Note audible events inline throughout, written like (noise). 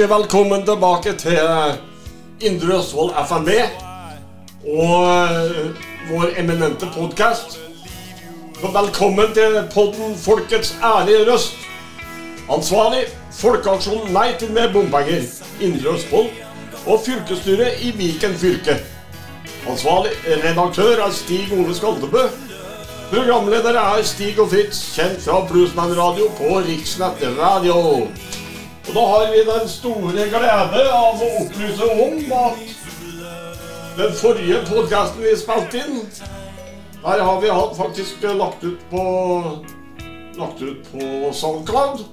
hjertelig velkommen tilbake til Indre Østfold FNB og eh, vår eminente podkast. Velkommen til podden Folkets ærlige røst. Ansvarlig Folkeaksjon Nei til mer bompenger, Indre Østfold og fylkesstyret i Viken fylke. Ansvarlig redaktør er Stig Ole Skaldebø. Programleder er Stig og Fritz, kjent fra Bluesman Radio på Riksnett Radio. Og da har vi den store glede av å opplyse om at den forrige podkasten vi spilte inn, der har vi faktisk lagt ut på lagt ut på SoundCloud.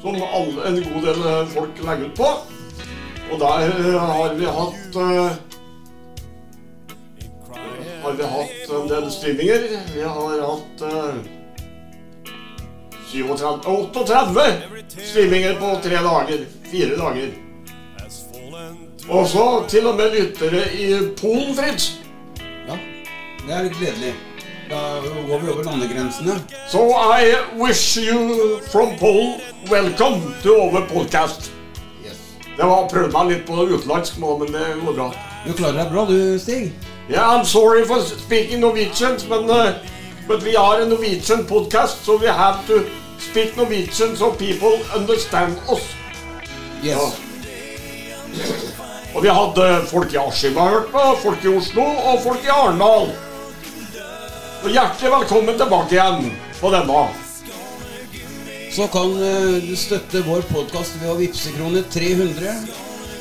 Som alle, en god del folk legger ut på. Og der har vi hatt eh, har vi hatt en del streaminger. Vi har hatt eh, 37, 38 streaminger på tre dager. Fire dager. Og så til og med lyttere i Polen, Fritz. Ja, det er litt gledelig. Da går vi over landegrensene. So I wish you from Polen welcome to our podcast. Yes. Det var prøvd meg litt på utenlandsk nå, men det går bra. Du klarer deg bra, du, Stig. Yeah, I'm sorry for speaking Norwegian, men uh, but we are a Norwegian podcast, so we have to speak Norwegian so people understand us. Yes. Ja. Og vi hadde folk i Askim har hørt på, folk i Oslo og folk i Arendal. Hjertelig velkommen tilbake igjen på denne. Så kan eh, du støtte vår podkast ved å vippse kroner 300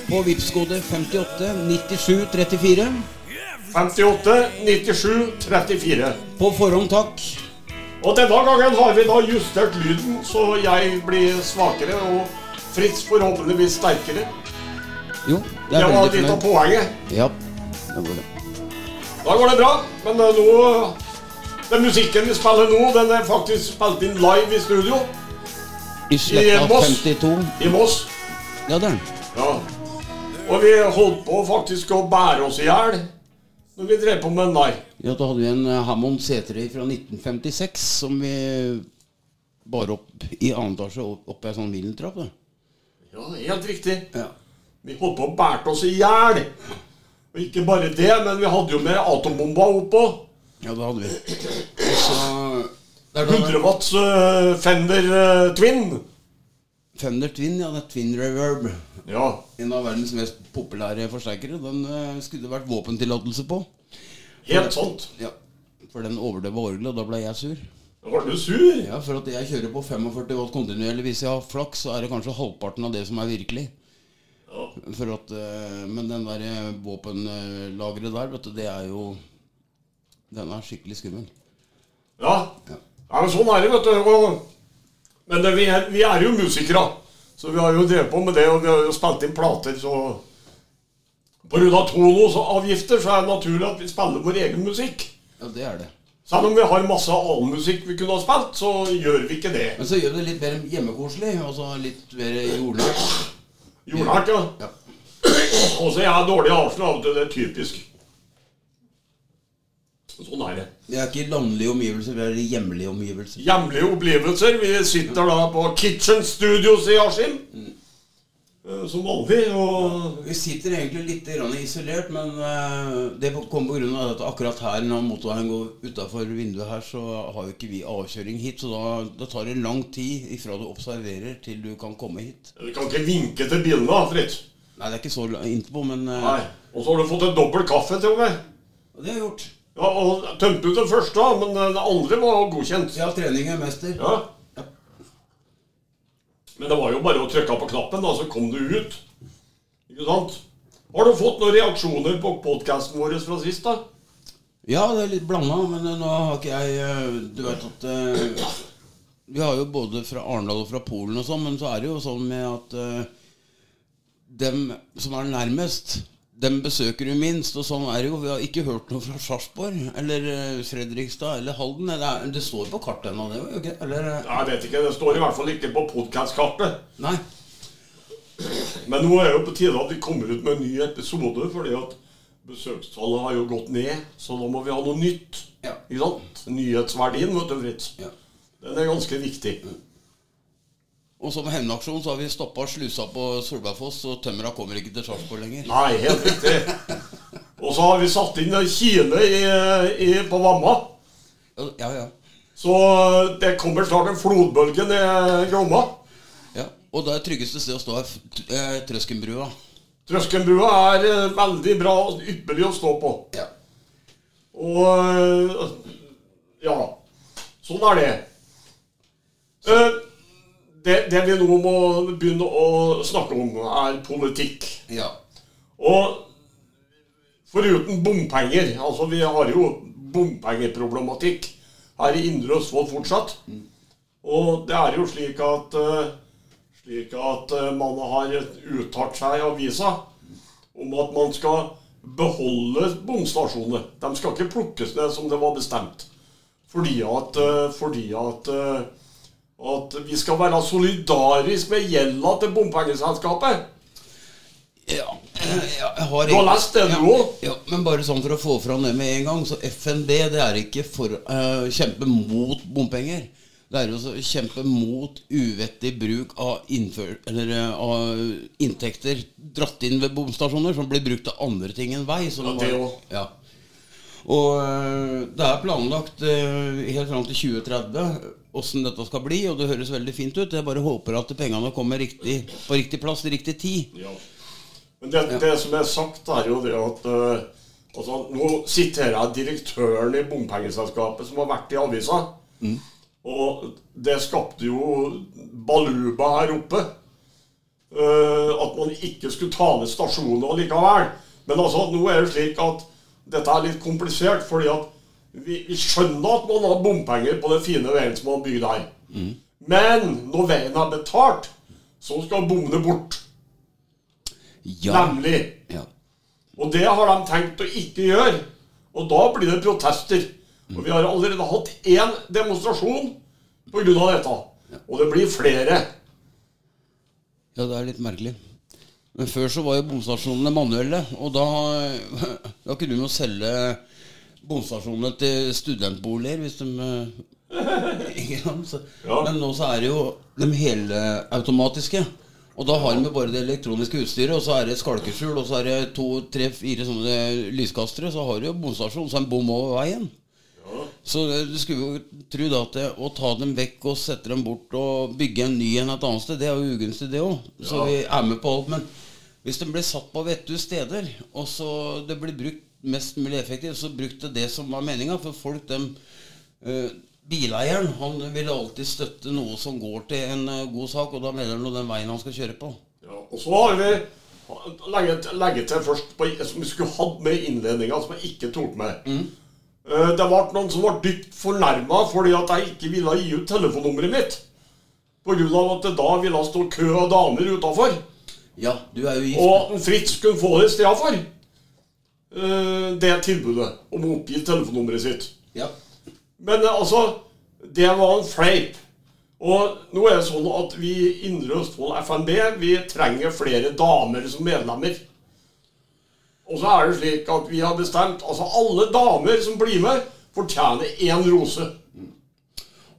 på Vipps-kode 58 97 34. 58 97 34. På forhånd takk. Og denne gangen har vi da justert lyden, så jeg blir svakere og Fritz forhåpentligvis sterkere. Jo, det er Det var litt av poenget. Ja, det var det. Da går det bra, men eh, nå Den musikken vi spiller nå, den er faktisk spilt inn live i studio I sletta 52. i Moss. Ja, det er den. Ja. Og vi holdt på faktisk å bære oss i hjel når vi drev på med narr. Ja, da hadde vi en eh, Hammond C3 fra 1956 som vi bar opp i annen etasje opp, ei sånn Wilhelmtrapp. da. Ja, helt riktig. Ja. Vi holdt på å bære oss i hjel. Og ikke bare det, men vi hadde jo med atombomba oppå. ja, det hadde vi. Og så det er da- 100 watts uh, Fender uh, Twin. Fender Twin, ja, det er Twin Reverb. Ja. En av verdens mest populære forsterkere. Den eh, skulle det vært våpentillatelse på. Helt sant. Ja, For den overdøva orgelet, og da ble jeg sur. Da ble du sur? Ja, For at jeg kjører på 45 watt kontinuerlig. Hvis jeg har flaks, så er det kanskje halvparten av det som er virkelig. Ja. For at, eh, Men den der eh, våpenlageret der, vet du, det er jo Den er skikkelig skummel. Ja. ja. men sånn er det, vet du. Og, men det, vi, er, vi er jo musikere. Så vi har jo drevet på med det, og vi har jo spilt inn plater, så På grunn av så er det naturlig at vi spiller vår egen musikk. Ja, det er det. Selv om vi har masse annen musikk vi kunne ha spilt, så gjør vi ikke det. Men så gjør vi det litt mer hjemmekoselig. Altså litt mer jordnært. Jordnært, ja. Ja. Og så er jeg dårlig i avstand av og til. Det er typisk. Sånn er det. Vi er ikke landlige omgivelser, vi er hjemlige omgivelser. Hjemlige opplevelser. Vi sitter da på Kitchen Studios i Askim. Mm. Som vanlig. Og Vi sitter egentlig litt isolert, men eh, det kommer pga. at akkurat her når motorveien går utafor vinduet her, så har jo ikke vi avkjøring hit. Så da, da tar det lang tid ifra du observerer til du kan komme hit. Du kan ikke vinke til bilene, da, Fritz. Nei, det er ikke så innpå, men eh, Nei. Og så har du fått en dobbel kaffe til og med. det har jeg gjort. Ja, og tømte ut den første, da, men den andre var godkjent. Ja, trening er mester. Ja. Men det var jo bare å trykke på knappen, da, så kom du ut. Ikke sant? Har du fått noen reaksjoner på podkasten vår fra sist, da? Ja, det er litt blanda, men eh, nå har ikke jeg eh, Du vet at uh, Vi har jo både fra Arendal og fra Polen og sånn, men så er det jo sånn med at uh, dem som er nærmest, dem besøker du minst, og sånn er det jo. Vi har ikke hørt noe fra Sarpsborg eller eh, Fredrikstad eller Halden. Det, er, det står på kartet ennå, det? jo ikke? Eller eh, Jeg vet ikke, det står i hvert fall ikke på podkastkartet. Men nå er det jo på tide at vi kommer ut med en ny episode, fordi at besøkstallet har jo gått ned. Så da må vi ha noe nytt. Ja. Ikke sant? Nyhetsverdien, vet du, Fritz. Ja. Den er ganske viktig. Og som hevnaksjon så har vi stoppa slusa på Solbergfoss, og tømmera kommer ikke til Sarpsborg lenger. Nei, helt riktig. Og så har vi satt inn en kile i, i, på Vamma. Ja, ja. Så det kommer snart en flodbølge ned Gromma. ja. Og det tryggeste sted å stå er eh, Trøskenbrua. Trøskenbrua er eh, veldig bra og ypperlig å stå på. Ja. Og eh, ja, sånn er det. Eh, Det, det vi nå må begynne å snakke om, er politikk. ja. Og foruten bompenger Altså, vi har jo bompengeproblematikk her i Indre Østfold fortsatt. Og det er jo slik at eh, Slik at eh, man har uttalt seg i avisa om at man skal beholde bomstasjonene. De skal ikke plukkes ned som det var bestemt. Fordi at, eh, fordi at at vi skal være solidarisk med gjelda til bompengeselskapet. Ja, eh, jeg har Du har lest det, du òg? Ja, men bare sånn for å få fram det med en gang. Så FNB det er ikke for å kjempe mot bompenger. Det er å kjempe mot uvettig bruk av, innfør, eller, eh, av inntekter dratt inn ved bomstasjoner, som blir brukt til andre ting enn vei. Ja, det var-. Ja. Og det er planlagt helt fram til 2030 åssen dette skal bli, og det høres veldig fint ut. Jeg bare håper at pengene kommer riktig, på riktig plass til riktig tid. Ja. Men det, det som er sagt, er jo det at eh, altså, Nå siterer jeg direktøren i bompengeselskapet som har vært i avisa. Og det skapte jo baluba her oppe. eh, at man ikke skulle ta ned stasjoner likevel. Men altså, nå er det slik at dette er litt komplisert, fordi at vi, vi skjønner at man har bompenger på den fine veien som man bygger der. her. Men når veien er betalt, så skal bommene bort. Ja. Nemlig. ja. Og det har de tenkt å ikke gjøre. Og da blir det protester. Og vi har allerede hatt én demonstrasjon pga. dette. Og det blir flere. Ja, det er litt merkelig. Men før så var jo bomstasjonene manuelle, og da, (laughs) da kunne vi jo selge bomstasjonene til studentboliger hvis de eh. (laughs) Så, Ja. Men nå så er det jo de helautomatiske. Og da har de bare det elektroniske utstyret, og så er det et skalkeskjul, og så er det to, tre, fire sånne lyskastere, så har du jo bomstasjon, så er en bom over veien. Så du skulle jo tro da at det, å ta dem vekk og sette dem bort og bygge en ny en et annet sted, det er jo ugunstig, det òg. Så Ja. vi er med på alt. Men hvis de blir satt på vettug steder, og så det blir brukt mest mulig effektivt, så brukte det som var meninga. For folk, dem uh, Bileieren han vil alltid støtte noe som går til en eh, god sak, og da mener han den veien han skal kjøre på. Ja, og så har vi legge, legge til først på, som vi skulle hatt med i innledninga, som jeg ikke tok med. Eh, Det ble noen som ble dypt fornærma fordi at jeg ikke ville gi ut telefonnummeret mitt. Pga. at det da ville stå kø av damer utafor. Ja, du er jo gift. Og Fritz kunne få det i stedet for. Eh, Det tilbudet om å oppgi telefonnummeret sitt. Ja. Men eh, altså, det var en fleip. Og nå er det sånn at vi i Indre Østfold FNB vi trenger flere damer som medlemmer. Og så er det slik at vi har bestemt altså alle damer som blir med, fortjener én rose.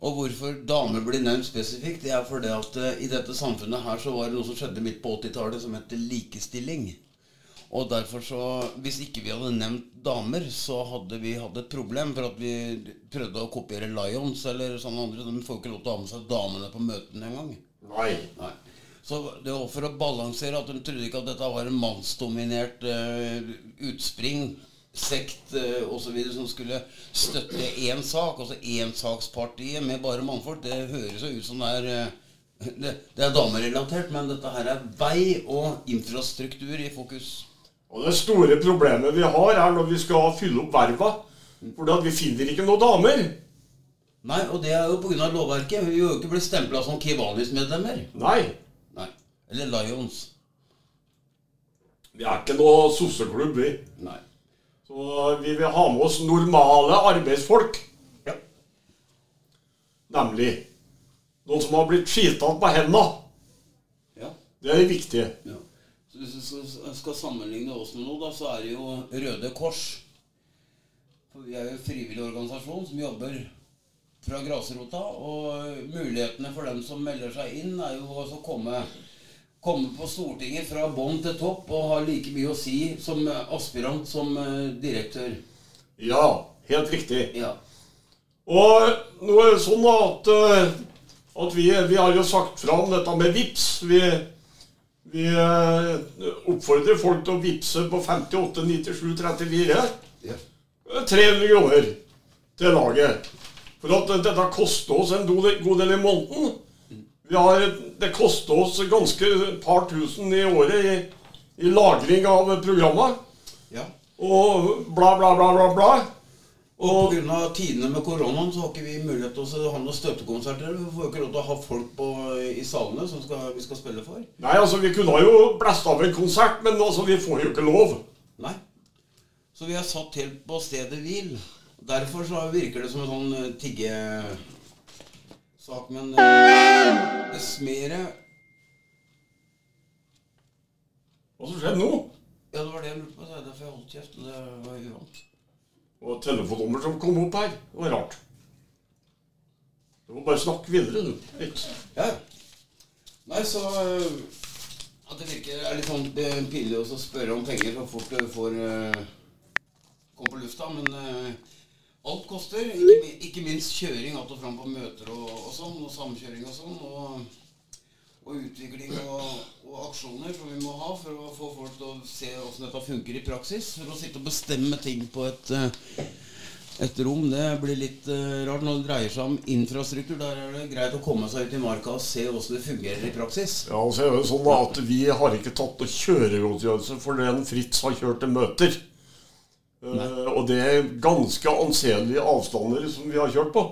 Og hvorfor damer blir nevnt spesifikt, det er fordi at eh, i dette samfunnet her så var det noe som skjedde midt på 80-tallet som heter likestilling. Og derfor så Hvis ikke vi hadde nevnt damer, så hadde vi hatt et problem. For at vi prøvde å kopiere Lions eller sånne andre. De får ikke lov til å ha med seg damene på møtene engang. Nei. Nei. Så det var for å balansere at de trodde ikke at dette var en mannsdominert uh, utspring, sekt uh, osv. som skulle støtte én sak, altså ensakspartiet med bare mannfolk. Det høres jo ut som det er uh, det, det er damerelatert, men dette her er vei og infrastruktur i fokus. Og det store problemet vi har, er når vi skal fylle opp verva. For vi finner ikke noen damer. Nei, og det er jo pga. lovverket. Vi vil jo ikke bli stempla som Kivanis-medlemmer. Nei. Nei. Eller Lions. Vi er ikke noe sosseklubb, vi. Nei. Så vi vil ha med oss normale arbeidsfolk. Ja. Nemlig noen som har blitt skita på hendene. ja. Det er det viktige. Ja. Hvis vi skal, sammenligne oss med noe, da, så er det jo Røde Kors. For vi er jo en frivillig organisasjon som jobber fra grasrota. Og mulighetene for dem som melder seg inn, er jo å komme, komme på Stortinget fra bånn til topp og ha like mye å si som aspirant som eh, direktør. Ja, helt riktig. Ja. Og nå er det sånn at, eh, at vi, vi har jo sagt fra om dette med VIPS. Vi, vi eh, oppfordrer folk til å vippse på 58 97 34. ja. 300 kroner til laget. For at dette koster oss en god del i måneden. Vi har, det koster oss ganske et par tusen i året i, i lagring av programmer. ja. Og bla, bla, bla, bla, bla. Og pga. tidene med koronaen så har ikke vi mulighet til å ha noen støttekonserter. Vi får jo ikke lov til å ha folk på, i salene som skal, vi skal spille for. Nei, altså, vi kunne jo blæst av en konsert, men altså, vi får jo ikke lov. Nei. Så vi har satt helt på stedet hvil. Derfor så virker det som en sånn eh, tiggesak. Men eh, dess mer Hva som skjedde nå? Ja, det var det jeg lurte på. Det er derfor jeg holdt kjeft. og Det var uvant. Og telefonnummer som kom opp her. Det var rart. Du må bare snakke videre, du. Litt. Ja. Nei, så eh, At det virker er litt sånn pinlig å spørre om penger så fort du får uh, komme på lufta. Men eh, alt koster. Ikke, ikke minst kjøring att og fram på møter og, og sånn. Og samkjøring og sånn. Og, og utvikling og, og aksjoner som vi må ha for å få folk til å se åssen dette funker i praksis. For å sitte og bestemme ting på et eh, et rom det blir litt eh, rart når det dreier seg om infrastruktur. Der er det greit å komme seg ut i marka og se åssen det fungerer i praksis. Ja, og så er det sånn at vi har ikke tatt noe kjøregodtgjørelse for den Fritz har kjørt til møter. Uh, og det er ganske anselige avstander som vi har kjørt på.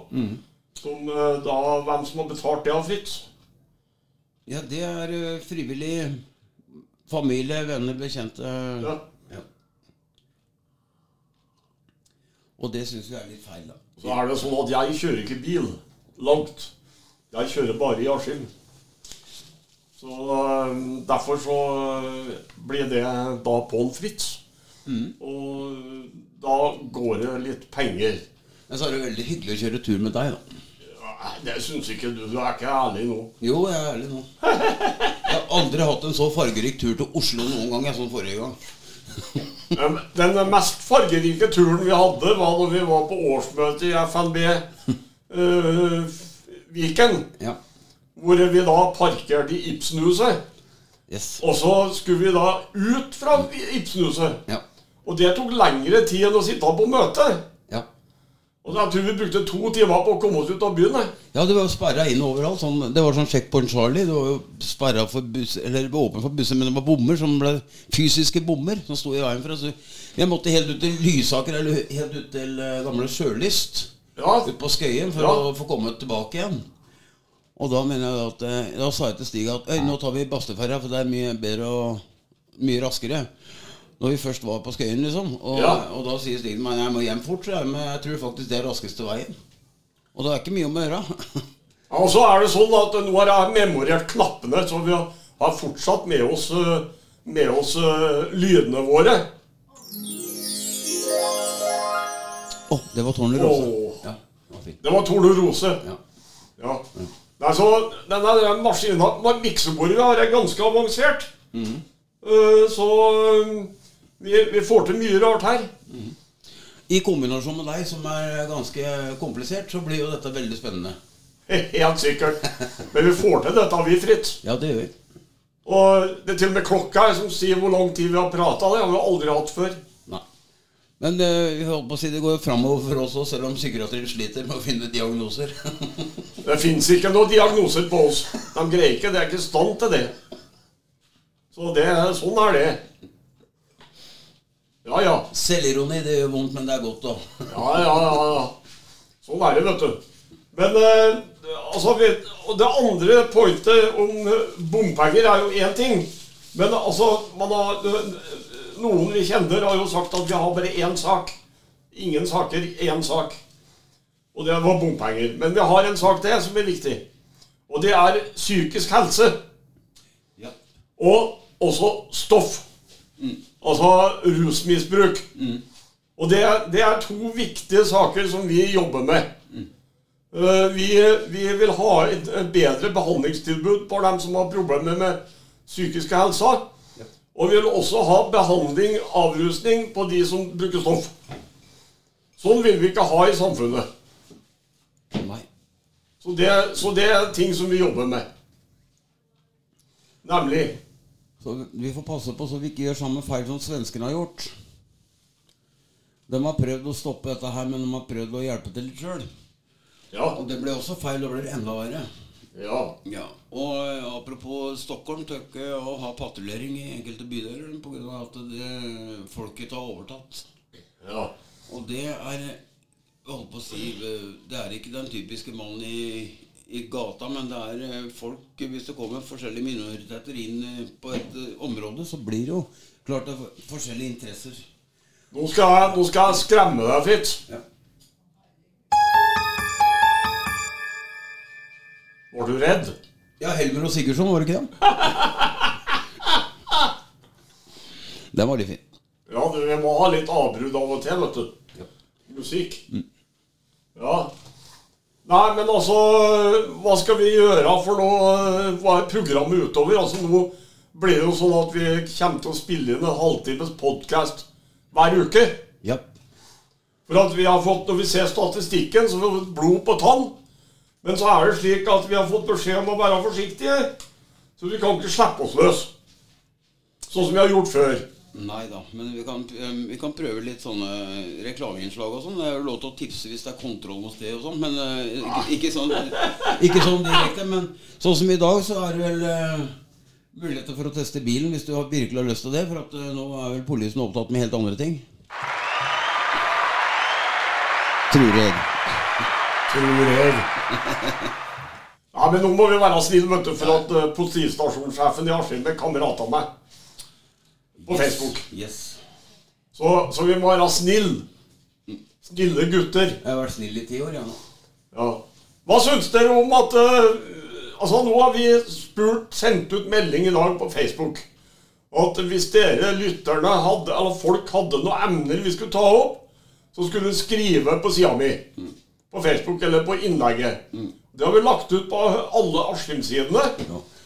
Som uh, da Hvem som har betalt det av Fritz? Ja, det er eh, frivillig. Familie, venner, bekjente. Ja. Ja. Og det syns vi er litt feil, da. Så er det sånn at jeg kjører ikke bil langt. Jeg kjører bare i Askim. Så eh, derfor så eh, blir det da på en Mm. Og da går det litt penger. Men så er det veldig hyggelig å kjøre tur med deg, da. Nei, det syns ikke du. Du er ikke ærlig nå. Jo, jeg er ærlig nå. Jeg har aldri hatt en så fargerik tur til Oslo noen gang jeg som forrige gang. Men Den mest fargerike turen vi hadde, var da vi var på årsmøte i FNB eh, Viken. Ja. Hvor vi da parkerte i Ibsenhuset. Yes. Og så skulle vi da ut fra Ibsenhuset. Ja. Og det tok lengre tid enn å sitte på møte. Og jeg tror vi brukte to timer på å komme oss ut av byen. Ja, det var jo sperra inn overalt. Sånn, det var sånn checkpoint Charlie. Det var jo sperra for bus, eller åpen for busser, men det var bommer som ble fysiske bommer som sto i veien for oss. Jeg måtte helt ut til Lysaker, eller helt ut til eh, gamle Sjølyst. Ja, Ut på Skøyen for Ja. å få komme tilbake igjen. Og da mener jeg at eh, Da sa jeg til Stig at nå tar vi Bastøferja, for det er mye bedre og mye raskere. Når vi først var på Skøyen, liksom. Og, Ja. og da sier Stig meg jeg må hjem fort, jeg, men jeg tror faktisk det er raskeste veien. Og det er ikke mye om å gjøre. (laughs) Ja, Og så er det sånn at nå har jeg memorert knappene, så vi har fortsatt med oss, eh, med oss eh, lydene våre. Å, det var Tårnet Rose. Åh. Ja, det var. Det var Torne Rose. Ja. Ja. Nei, så denne der maskinen, miksebordet er ganske avansert. Eh, Så eh, vi, vi får til mye rart her. I kombinasjon med deg, som er ganske komplisert, så blir jo dette veldig spennende. (laughs) Helt sikkert. Men vi får til dette, vi, Fritz. Ja, det gjør vi. Og det er til og med klokka her som sier hvor lang tid vi har prata. Det har vi aldri hatt før. Nei. Men eh, vi holdt på å si det går framover for oss òg, selv om psykiatrien sliter med å finne diagnoser. (laughs) Det fins ikke noen diagnoser på oss. De greier ikke det. er ikke i stand til det. Så det, sånn er det. Ja, ja. Selvironi, det gjør vondt, men det er godt, òg. Ja, ja, ja. ja. Sånn er det, vet du. Men eh, altså det andre pointet om eh, bompenger er jo én ting. Men altså, man har, noen vi kjenner, har jo sagt at vi har bare én sak. Ingen saker, én sak. Og det var bompenger. Men vi har en sak til som er viktig. Og det er psykisk helse. Ja. Og også stoff. Altså rusmisbruk. Og det er, det er to viktige saker som vi jobber med. Mm. Vi, vi vil ha et, et bedre behandlingstilbud for dem som har problemer med psykiske helser. Og vi vil også ha behandling, avrusning, på de som bruker stoff. Sånn vil vi ikke ha i samfunnet. Nei. Så det, så det er ting som vi jobber med. Nemlig Så vi får passe på så vi ikke gjør samme feil som svenskene har gjort. De har prøvd å stoppe dette her, men de har prøvd å hjelpe til litt sjøl. Ja. Og det ble også feil. Det blir enda verre. Ja. Ja, og eh, apropos Stockholm, tør ikke å ha patruljering i enkelte bydeler pga. at det, folket har overtatt. ja. Og det er jeg holdt på å si eh, Det er ikke den typiske mannen i, i gata, men det er eh, folk Hvis det kommer forskjellige minoriteter inn eh, på et eh, område, så blir det jo klart det er forskjellige interesser. Nå skal jeg, nå skal jeg skremme deg, Fritz. Ja. Var du redd? Ja, Helmer og Sigurdsson, var det ikke det? (laughs) Den var litt fin. Ja, du vi må ha litt avbrudd av og til, vet du. Musikk. Ja. Nei, men altså Hva skal vi gjøre for nå? Hva er programmet utover? Altså Nå blir det jo sånn at vi kommer til å spille inn en halvtimes podkast hver uke. Ja. For at vi har fått, Når vi ser statistikken, så har vi blod på tann. Men så er det slik at vi har fått beskjed om å være forsiktige. Så vi kan ikke slippe oss løs. Sånn som vi har gjort før. Nei da, men vi kan, vi kan prøve litt sånne reklameinnslag og sånn. Det er lov til å tipse hvis det er kontroll hos det og sånn, men eh, ikke, ikke, sånn, ikke sånn direkte. Men sånn som i dag, så er det vel uh, muligheter for å teste bilen hvis du har virkelig har lyst til det. For at uh, nå er vel politiet opptatt med helt andre ting. Tror jeg. Tror jeg. Ja, men nå må vi være snille, vet du, for at uh, politistasjonssjefen Askim er kamerat av meg. På Facebook. Yes. Så, så vi må være snille. Snille gutter. Jeg har vært snill i ti år, jeg nå. Ja. Hva syns dere om at uh, Altså, nå har vi spurt, sendt ut melding i dag på Facebook. At hvis dere lytterne hadde, eller folk hadde noen emner vi skulle ta opp, så skulle du skrive på sida mi. På Facebook eller på innlegget. Det har vi lagt ut på alle Askim-sidene.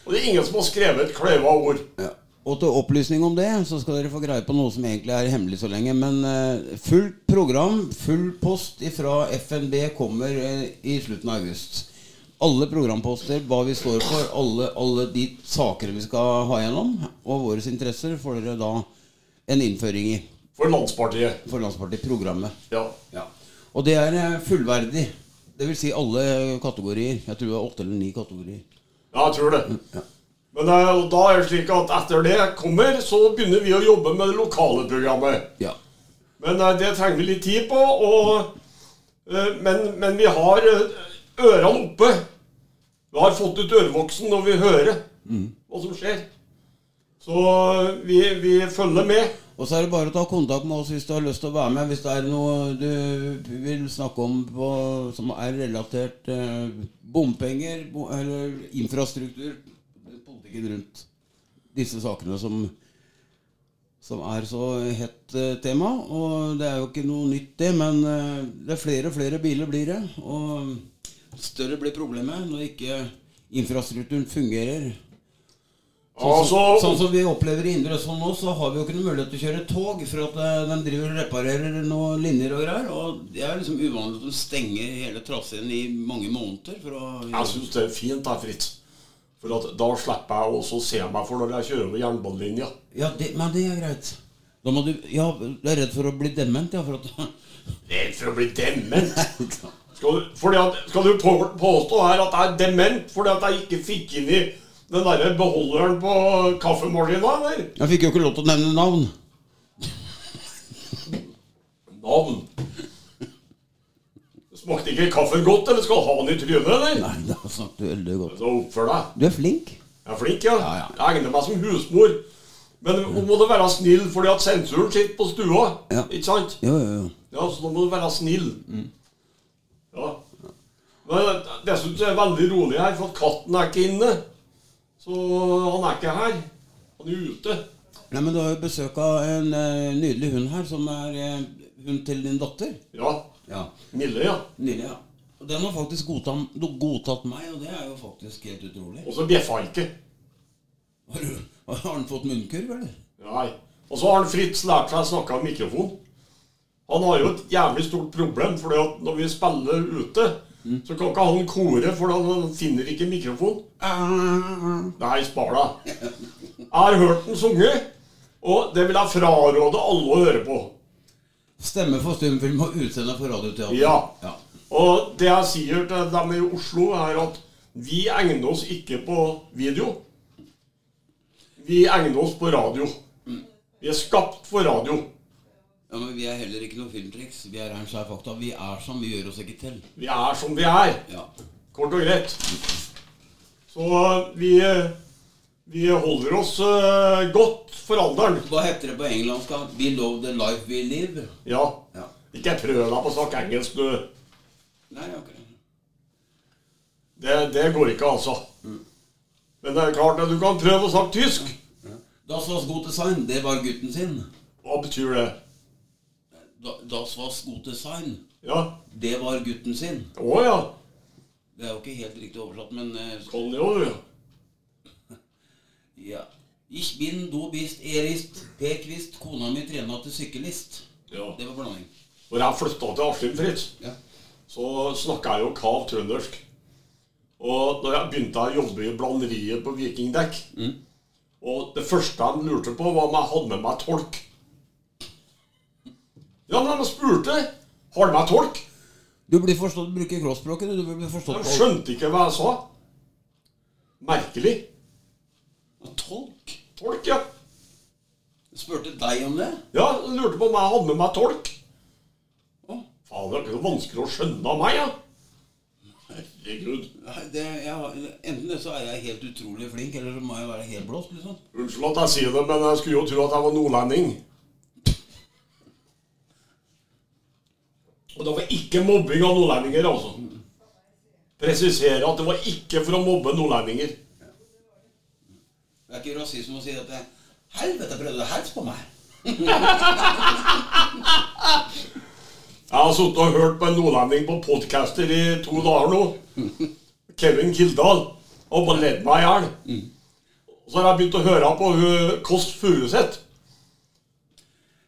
Og det er ingen som har skrevet et kløyva ord. Ja. Og til opplysning om det, så skal dere få greie på noe som egentlig er hemmelig så lenge. Men uh, fullt program, full post fra FNB kommer uh, i slutten av august. Alle programposter, hva vi står for, alle, alle de saker vi skal ha gjennom, og våre interesser, får dere da en innføring i. For Landspartiet. For Landspartiprogrammet. Ja. Ja. Og det er eh, fullverdig. Det vil si alle kategorier. Jeg tror det er åtte eller ni kategorier. Ja, jeg tror det. Ja. Men da er det slik at etter det kommer, så begynner vi å jobbe med det lokale programmet. Ja. Men eh, det trenger vi litt tid på. Og, eh, men, men vi har eh, ørene oppe. Vi har fått ut ørevoksen når vi hører hva som skjer. Så vi, vi følger med. Og så er det bare å ta kontakt med oss hvis du har lyst til å være med. Hvis det er noe du vil snakke om på, som er relatert eh, bompenger bo, eller infrastruktur, politikken rundt disse sakene som, som er så hett eh, tema. Og det er jo ikke noe nytt, det, men eh, det er flere og flere biler blir det. Og større blir problemet når ikke infrastrukturen fungerer. Sånn, Altså, som, sånn som vi opplever i Indre Østfold nå, så har vi jo ikke noen mulighet til å kjøre tog. For at eh, de driver og reparerer noen linjer og greier. Og det er liksom uvanlig at de stenger hele traseen i mange måneder. For å jeg syns det er fint, da, Fritz. For da slipper jeg også å se meg for når jeg kjører over jernbanelinja. Ja, det, men det er greit. Da må du Ja, du er redd for å bli dement, ja? For at Redd for å bli dement. (laughs) Skal du, at, skal du på, påstå her at jeg er dement fordi at jeg ikke fikk inn i den derre beholderen på kaffemaskina, eller? Jeg fikk jo ikke lov til å nevne navn. Navn. Smakte ikke kaffen godt, eller skal du ha den i trynet, eller? Nei, da du veldig godt. Så oppfør deg. Du er flink. Jeg er flink, ja. Ja, ja. Jeg egner meg som husmor. Men nå må du være snill, fordi at sensuren sitter på stua. Ja. Ikke sant? Jo, jo, jo. Ja, så nå må du være snill. Ja. Men dessuten er det veldig rolig her, for at katten er ikke inne. Så han er ikke her. Han er ute. Nei, men Du har jo besøk av en uh, nydelig hund her, som er uh, hund til din datter. Ja. Ja, Nille, ja. Nille, ja. Og Den har faktisk godtatt, godtatt meg, og det er jo faktisk helt utrolig. Og så bjeffa han ikke. Har, du, har han fått munnkurv, eller? Nei. Og så har han Fritz lært seg å snakke av mikrofon. Han har jo et jævlig stort problem, for når vi spiller ute, så kan ikke han kore, for han finner ikke mikrofon. Nei, spar deg. (laughs) Jeg har hørt den sunge, og det vil jeg fraråde alle å høre på. Stemme for stumfilm og utseende for radioteater. Ja. ja. Og det jeg sier til dem i Oslo, er at vi egner oss ikke på video. Vi egner oss på radio. Vi er skapt for radio. Ja, Men vi er heller ikke noe filmtriks. Vi er skjær fakta. Vi er som vi gjør oss ikke til. Vi er som vi er. Ja. Kort og greit. Så vi, vi holder oss uh, godt for alderen. Hva heter det på engelsk? da? We love the life we live. Ja. Ja. Ikke prøv deg på å snakke engelsk, du. Nei, akkurat. Det, det går ikke, altså. Men det er klart at du kan prøve å snakke tysk. Das was gute sein, det var gutten sin. Hva betyr det? Da- Das was gute sein, Ja. det var gutten sin. Å ja. Det er jo ikke helt riktig oversatt, men eh, Sånn, jo, du. Ja. Ich bin, du bist, erist, pekvist, kona mi trena til sykkelist. Ja. Det var blanding. Når jeg flytta til Askim, Fritz, Ja. så snakka jeg jo kav trøndersk. Og når jeg begynte å jobbe i blanderiet på Vikingdekk Og det første de lurte på, var om jeg hadde med meg tolk. Ja, men de spurte har du med tolk. Du blir forstått, bruker kroppsspråket, du blir forstått på skjønte ikke hva jeg sa. Merkelig. Tolk? Tolk, ja. Spurte deg om det? Ja, lurte på om jeg hadde med meg tolk. Å, Faen, det er ikke så vanskelig å skjønne av meg, ja. Herregud. det, jeg, enten så er jeg helt utrolig flink, eller så må jeg være helt blåst, liksom. Unnskyld at jeg sier det, men jeg skulle jo tro at jeg var nordlending. Og det var ikke mobbing av nordlendinger, altså. Presisere at det var ikke for å mobbe nordlendinger. Det er ikke rasisme å si at det, Helvete, prøvde du helse på meg? (laughs) Jeg har sittet og hørt på en nordlending på podcaster i to dager nå. Kevin Kildahl. Og bare ledd meg i hjel. Så har jeg begynt å høre på hun Kåss Furuseth.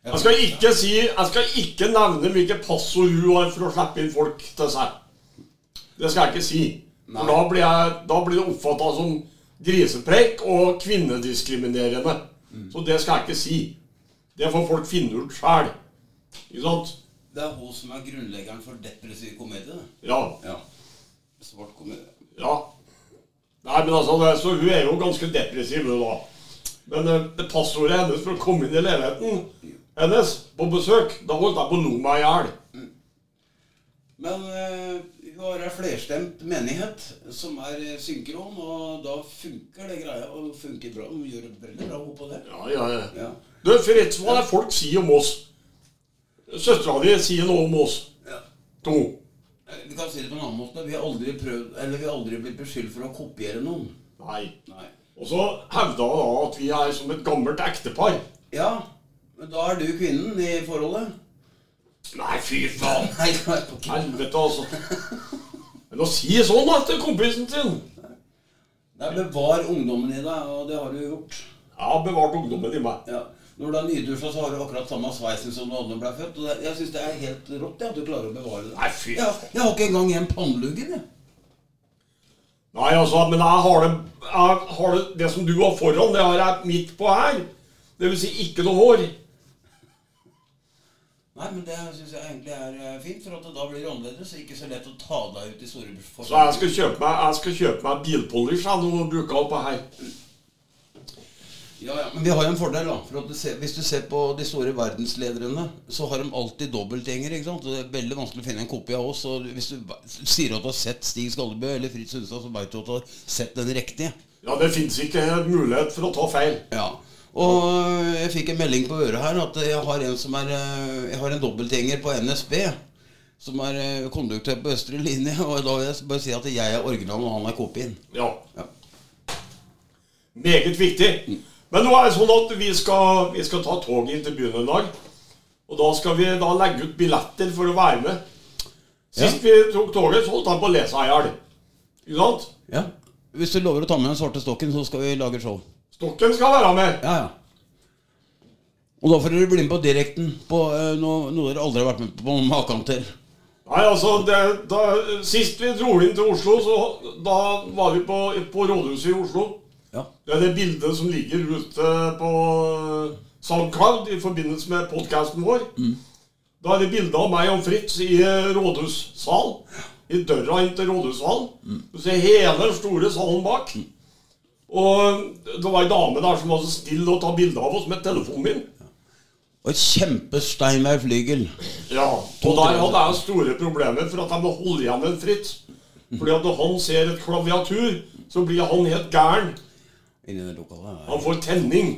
Jeg skal ikke si Jeg skal ikke nevne hvilke passord hun har for å slippe inn folk til seg. Det skal jeg ikke si. For da blir, jeg, da blir det oppfatta som grisepreik og kvinnediskriminerende. Så det skal jeg ikke si. Det får folk finne ut sjæl. Ikke sant? Det er hun som er grunnleggeren for depressiv komedie. Ja. Ja. Svart komedie. Ja. Nei, men altså, det, så hun er jo ganske depressiv, hun da. Men eh, det passordet hennes for å komme inn i leiligheten hennes på besøk, da holdt jeg på å lo meg i hjel. Men eh, vi er ei flerstemt menighet som er eh, synkron, og da funker det greia. Og funker bra. Vi gjør det veldig bra på det. Ja, ja, ja. Ja. Du, Fritz, hva er folk sier om oss? Søstera di sier noe om oss. Ja. To. Eh, Vi kan si det på en annen måte. Vi har aldri prøvd Eller vi har aldri blitt beskyldt for å kopiere noen. Nei. Nei. Og så hevda da at vi er som et gammelt ektepar. Ja, men da er du kvinnen i forholdet. Nei, fy faen. Nei, Helvete, altså. Men å si sånn da til kompisen sin Nei, Bevar ungdommen i deg, og det har du gjort. Jeg har bevart ungdommen i meg. Ja. Når du er nydusja, så har du akkurat samme sveisen som da du ble født. Og det, jeg syns det er helt rått at du klarer å bevare det. Nei, fy Jeg, jeg har ikke engang igjen panneluggen, jeg. Nei, altså, men jeg har, det, jeg har det Det som du har foran, det har jeg midt på her. Det vil si ikke noe hår. Nei, men det syns jeg egentlig er eh, fint, for at da blir det annerledes. Ikke så lett å ta deg ut i store forhold. Så jeg skal kjøpe meg, jeg skal kjøpe meg bilpolish jeg, nå og bruke oppå her. Ja, ja, Men vi har jo en fordel, da. For at du ser, hvis du ser på de store verdenslederne, så har de alltid dobbeltgjenger. ikke sant? Det er veldig vanskelig å finne en kopi av oss. Og hvis du sier at du har sett Stig Skallebø eller Fritz Hundstad, så veit du at du har sett den riktige. Ja, det fins ikke mulighet for å ta feil. Ja, Og jeg fikk en melding på øret her at jeg har en som er øh, Jeg har en dobbeltgjenger på NSB. Som er øh, konduktør på østre linje. Og da vil jeg bare si at jeg er originalen, og han er kopien. Ja. Ja. Meget viktig. Men nå er det sånn at vi skal, vi skal ta toget inn til byen en dag. Og da skal vi da legge ut billetter for å være med. Sist vi tok toget, så holdt han på å lese seg i hjel. Ikke sant? Ja. Hvis du lover å ta med den svarte stokken, så skal vi lage show. Stokken skal være med. Ja, ja. Og da får dere bli med på direkten på øh, noe, noe dere aldri har vært med på maken til. Nei, altså, det, da, Sist vi dro inn til Oslo, så da var vi på, på rådhuset i Oslo. Ja. Det er det bildet som ligger ute på SoundCloud i forbindelse med podkasten vår. Da er det bilde av meg og Fritz i rådhussal. I døra inn til rådhussalen. Du ser hele den store salen bak. Og det var ei dame der som var så snill å ta bilde av oss med telefonen min. Og et flygel. Ja, og der hadde jeg store problemer for at jeg må holde igjen en Fritz. Fordi at når han ser et klaviatur, så blir han helt gæren. Han får tenning.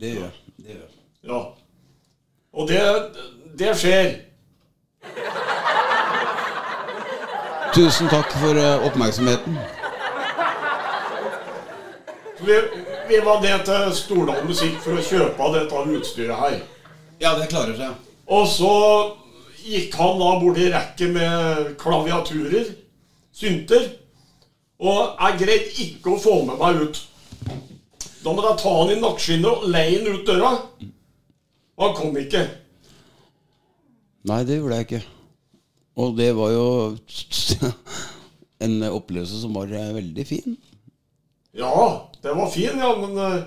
Det gjør. Det gjør. Ja. Og det, det skjer. Tusen takk for øh, oppmerksomheten. Vi, vi var ned til Stordal Musikk for å kjøpe av dette utstyret her. Ja, det klarer seg. Og så gikk han da bort i rekke med klaviaturer, synter. Og jeg greide ikke å få med meg ut. Da måtte jeg ta han i nakkeskinnet og leie han ut døra. Og han kom ikke. Nei, det gjorde jeg ikke. Og det var jo (laughs) en opplevelse som var eh, veldig fin. Ja, det var fin, ja, men eh,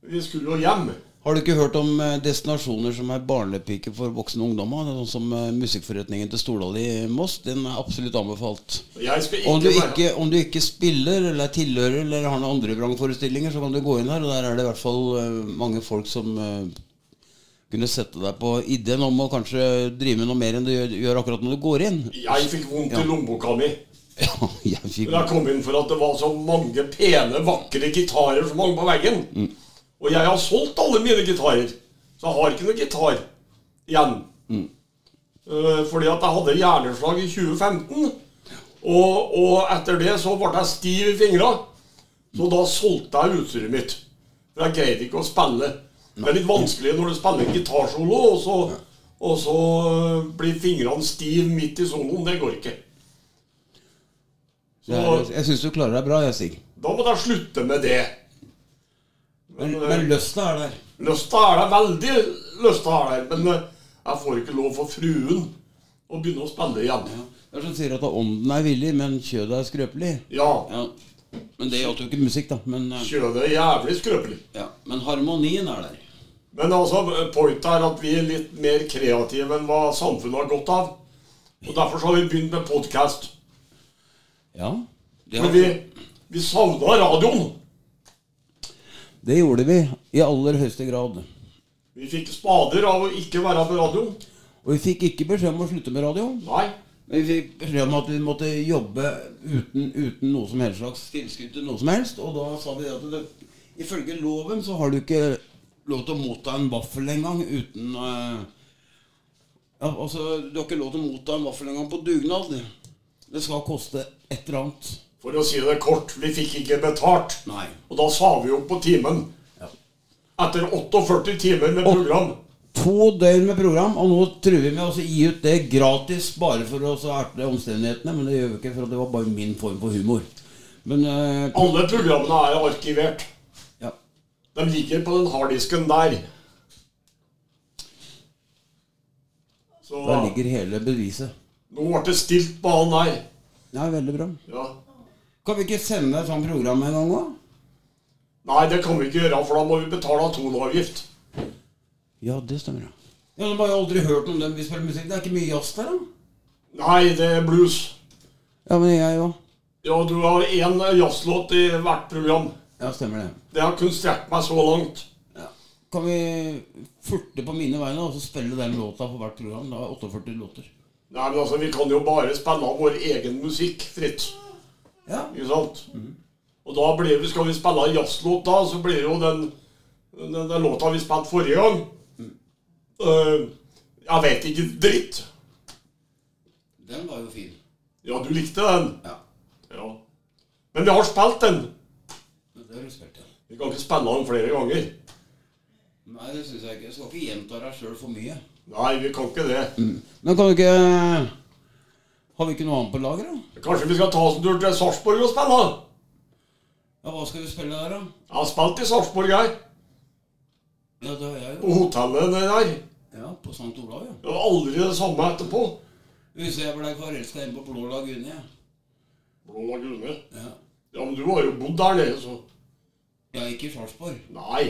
vi skulle jo hjem. Har du ikke hørt om eh, destinasjoner som er barnepike for voksne ungdommer? Sånn som eh, Musikkforretningen til Stordal i Moss. Den er absolutt anbefalt. Om du, ikke om du ikke spiller eller er tilhører eller har noen andre vrangforestillinger, så kan du gå inn her, og der er det i hvert fall mange folk som kunne sette deg på ideen om å kanskje drive med noe mer enn du gjør, akkurat når du går inn. Jeg fikk vondt i lommeboka mi. Ja, (laughs) jeg fikk Da jeg kom inn for at det var så mange pene, vakre gitarer som hang på veggen. Og jeg har solgt alle mine gitarer, så jeg har ikke noe gitar igjen. Eh, fordi at jeg hadde hjerneslag i 2015, og, og etter det så ble jeg stiv i fingra. Så da solgte jeg utstyret mitt. For jeg greide ikke å spille. Det er litt vanskelig når du spiller gitarsolo, og så, og så blir fingrene stiv midt i soloen. Det går ikke. Er, jeg syns du klarer deg bra, jeg, Sig. Da må du slutte med det. Men, Men, men lysta er der. Lysta er der, veldig lysta er der, men eh, jeg får ikke lov for fruen å begynne å spille igjen. Det er som sier at ånden er villig, men kjødet er skrøpelig. Ja, Ja. Men det gjaldt jo ikke musikk, da. Men, eh, kjødet er jævlig skrøpelig. ja. men harmonien er der. Men altså, pointet er at vi er litt mer kreative enn hva samfunnet har godt av. Og derfor så har vi begynt med podkast. Ja. Det, For vi, vi savna radioen. det gjorde vi i aller høyeste grad. Vi fikk spader av å ikke være på radioen. Og vi fikk ikke beskjed om å slutte med radio. Nei. Men vi fikk beskjed om at vi måtte jobbe uten, uten noe som helst slags tilskudd til noe som helst. Og da sa vi at det, ifølge loven så har du ikke lov til å motta en vaffel engang uten uh, Ja, altså, du har ikke lov til å motta en vaffel engang på dugnad. Det skal koste et eller annet. For å si det kort, vi fikk ikke betalt. Nei. Og da sa vi opp på timen. Ja. Etter 48 timer med program. To døgn med program, og nå truer vi med å gi ut det gratis bare for å erte omstendighetene. Men det gjør vi ikke, for det var bare min form for humor. Men eh, Alle programmene er arkivert. ja. De ligger på den harddisken der. Så Der ligger hele beviset. Nå ble det stilt på han der. Ja, veldig bra. Ja. Kan vi ikke sende et sånt program en gang òg? Nei, det kan vi ikke gjøre, for da må vi betale toneavgift. Ja, det stemmer. Ja, ja De har jo aldri hørt om dem vi spiller musikk. Det er ikke mye jazz der, da? Nei, det er blues. Ja, men jeg òg. Ja, du har én jazzlåt i hvert program. Ja, stemmer det. Det har kun strekt meg så langt. Ja. Kan vi furte på mine vegne og så spille den låta for hvert program? Da er 48 låter. Nei, men altså, Vi kan jo bare spille av vår egen musikk fritt. Ja. Ikke sant? Og da blir vi, skal vi spille en jazzlåt, da, så blir jo den Den, den låta vi spilte forrige gang eh, Jeg vet ikke dritt. Den var jo fin. Ja, du likte den. Ja. Ja. Men vi har spilt den. Men det har vi spilt, ja. Vi kan ikke spille den flere ganger. Nei, det syns jeg ikke. Jeg skal ikke gjenta deg sjøl for mye. Nei, vi kan ikke det. Men kan du ikke Har vi ikke noe annet på lager, da? Kanskje vi skal ta oss en tur til Sarpsborg og spille? Ja, Hva skal vi spille der, da? Jeg har spilt i Sarpsborg, jeg. Ja, det har jeg jo. På hotellet der. Ja, På St. Olav, ja. Det var aldri det samme etterpå. Husker jeg ble forelska inn på Blå lagune. Ja. Blå lagune. Ja. Ja, men du har jo bodd der nede, så ja, ikke i Sarpsborg. Nei.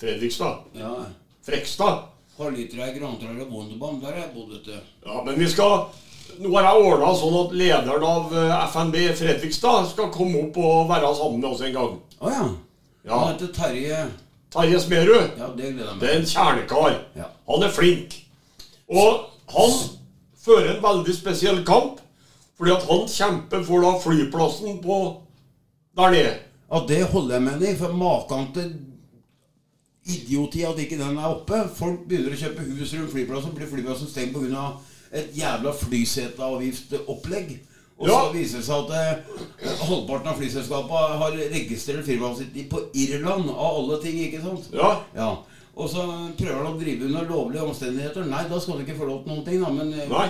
Fredrikstad. Ja. Frekstad. Halvlitra i Grantrær og Wunderbaum, der har jeg bodd, vet du. Ja, men vi skal Nå har jeg ordna sånn at lederen av eh, FNB Fredrikstad skal komme opp og være sammen med oss en gang. Å ja. Ja. Han heter Terje Terje Smerud. Ja, det gleder jeg meg Det er en kjernekar. Ja. Han er flink. Og han fører en veldig spesiell kamp, fordi at han kjemper for da flyplassen på der nede. Ja, det holder jeg med deg for maken til idioti at ikke den er oppe. Folk begynner å kjøpe hus rundt flyplassen, blir flyplassen stengt pga. et jævla flyseteavgiftopplegg. Og så Ja. viser det seg at eh, halvparten av flyselskapene har registrert firmaet sitt på Irland, av alle ting, ikke sant? Ja. Ja. Og så prøver han å drive under lovlige omstendigheter. Nei, da skal du ikke få lov til noen ting, da. Men eh, Nei.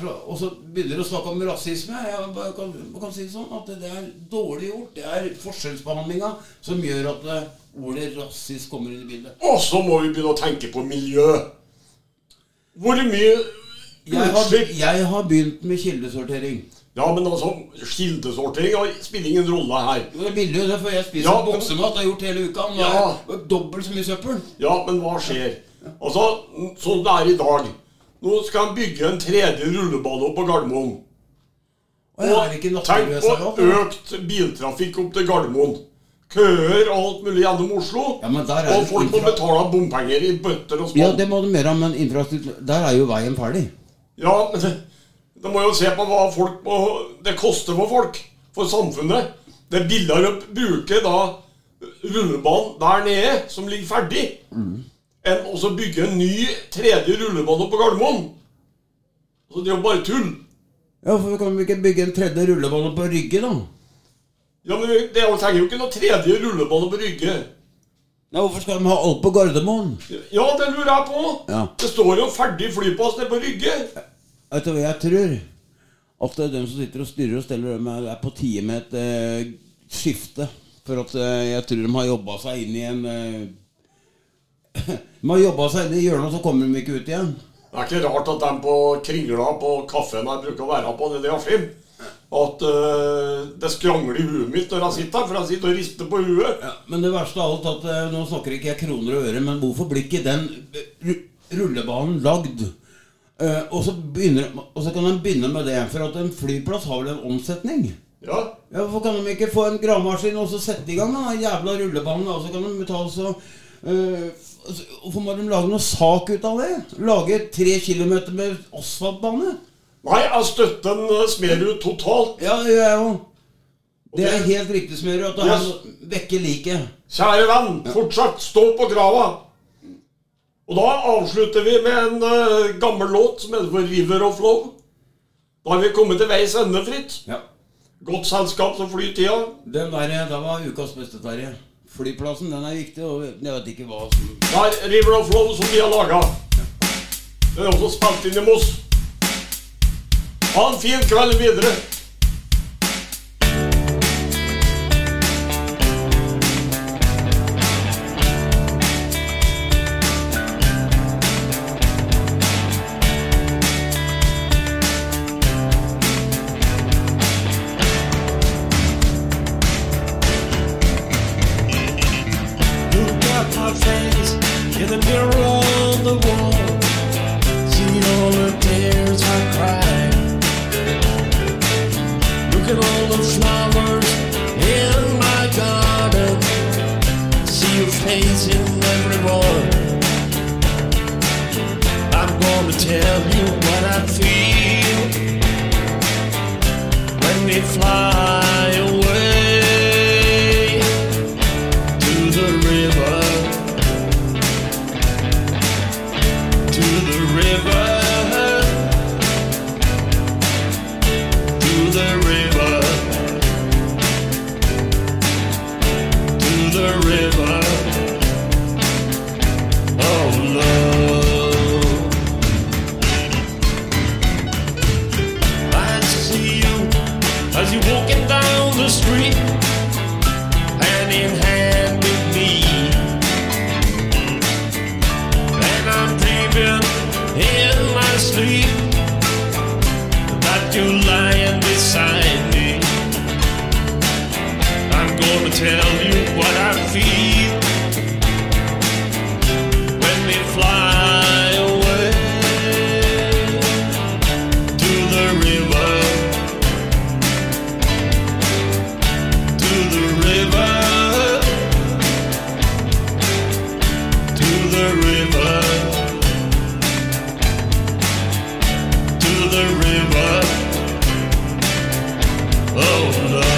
så, og så begynner de å snakke om rasisme. Jeg kan, kan si det sånn at det er dårlig gjort. Det er forskjellsbehandlinga som gjør at eh, ordet rasist kommer inn i bildet. Og så må vi begynne å tenke på miljø. Hvor mye Jeg har, jeg har begynt med kildesortering. Ja, men altså, kildesortering spiller ingen rolle her. Det er billig, det, for jeg spiser Ja, boksemat. Har gjort hele uka. Nå Ja. er dobbelt så mye søppel. Ja, men hva skjer? Altså, sånn det er i dag Nå skal en bygge en tredje rullebane på Gardermoen. Og tenk på økt biltrafikk opp til Gardermoen. Køer og alt mulig gjennom Oslo. Ja, og folk må betale bompenger i bøtter og Ja, det må de gjøre, men infrastruktur Der er jo veien ferdig. Ja, men det- de må jo se på hva folk må, det koster for folk. For samfunnet. Det er billigere å bruke da rullebanen der nede, som ligger ferdig, enn å bygge en ny tredje rullebane på Gardermoen. Så det er jo bare tull. Ja, for Kan vi ikke bygge en tredje rullebane på Rygge, da? Ja, men det er trenger jo ikke noe tredje rullebane på Rygge. Nei, Hvorfor skal de ha alt på Gardermoen? Ja, det lurer jeg på. Ja. Det står jo ferdig flyplass nede på Rygge. Vet du hva jeg tror? At det er dem som sitter og styrer og steller, dem er er på tide med et eh, skifte. For at eh, jeg tror de har jobba seg inn i en eh, (clears throat) De har jobba seg inn i hjørnet, og så kommer de ikke ut igjen. Det er ikke rart at de på Kringla på kaffen jeg bruker å være på nede i Askim, at uh, det skrangler i huet mitt når han sitter her, for han sitter og rister på huet. Ja, men det verste av alt at uh, Nå snakker ikke jeg kroner og øre, men hvorfor blir ikke den eh, rullebanen lagd? Uh, og, så begynner, og så kan de begynne med det, for at en flyplass har vel en omsetning? Ja, Ja, Hvorfor kan de ikke få en gravemaskin og så sette i gang den jævla rullebanen? Og så kan de ta så Hvorfor må de lage noe sak ut av det? Lage tre kilometer med asfaltbane? Nei, jeg støtter en øh, Smerud totalt. Ja, det gjør jeg jo. Det er helt riktig, Smerud, at han Yes. vekker liket. Kjære venn, fortsatt stå på grava. Og da avslutter vi med en uh, gammel låt som heter for River of Love. Da har vi kommet til veis ende, Fritt. Ja. Godt selskap som flyr tida. Den der, da var ukas beste, Terje. Flyplassen den er viktig, og jeg vet ikke hva som Det er River of Love som vi har laga. Den er også spilt inn i Moss. Ha en fin kveld videre. Oh, no.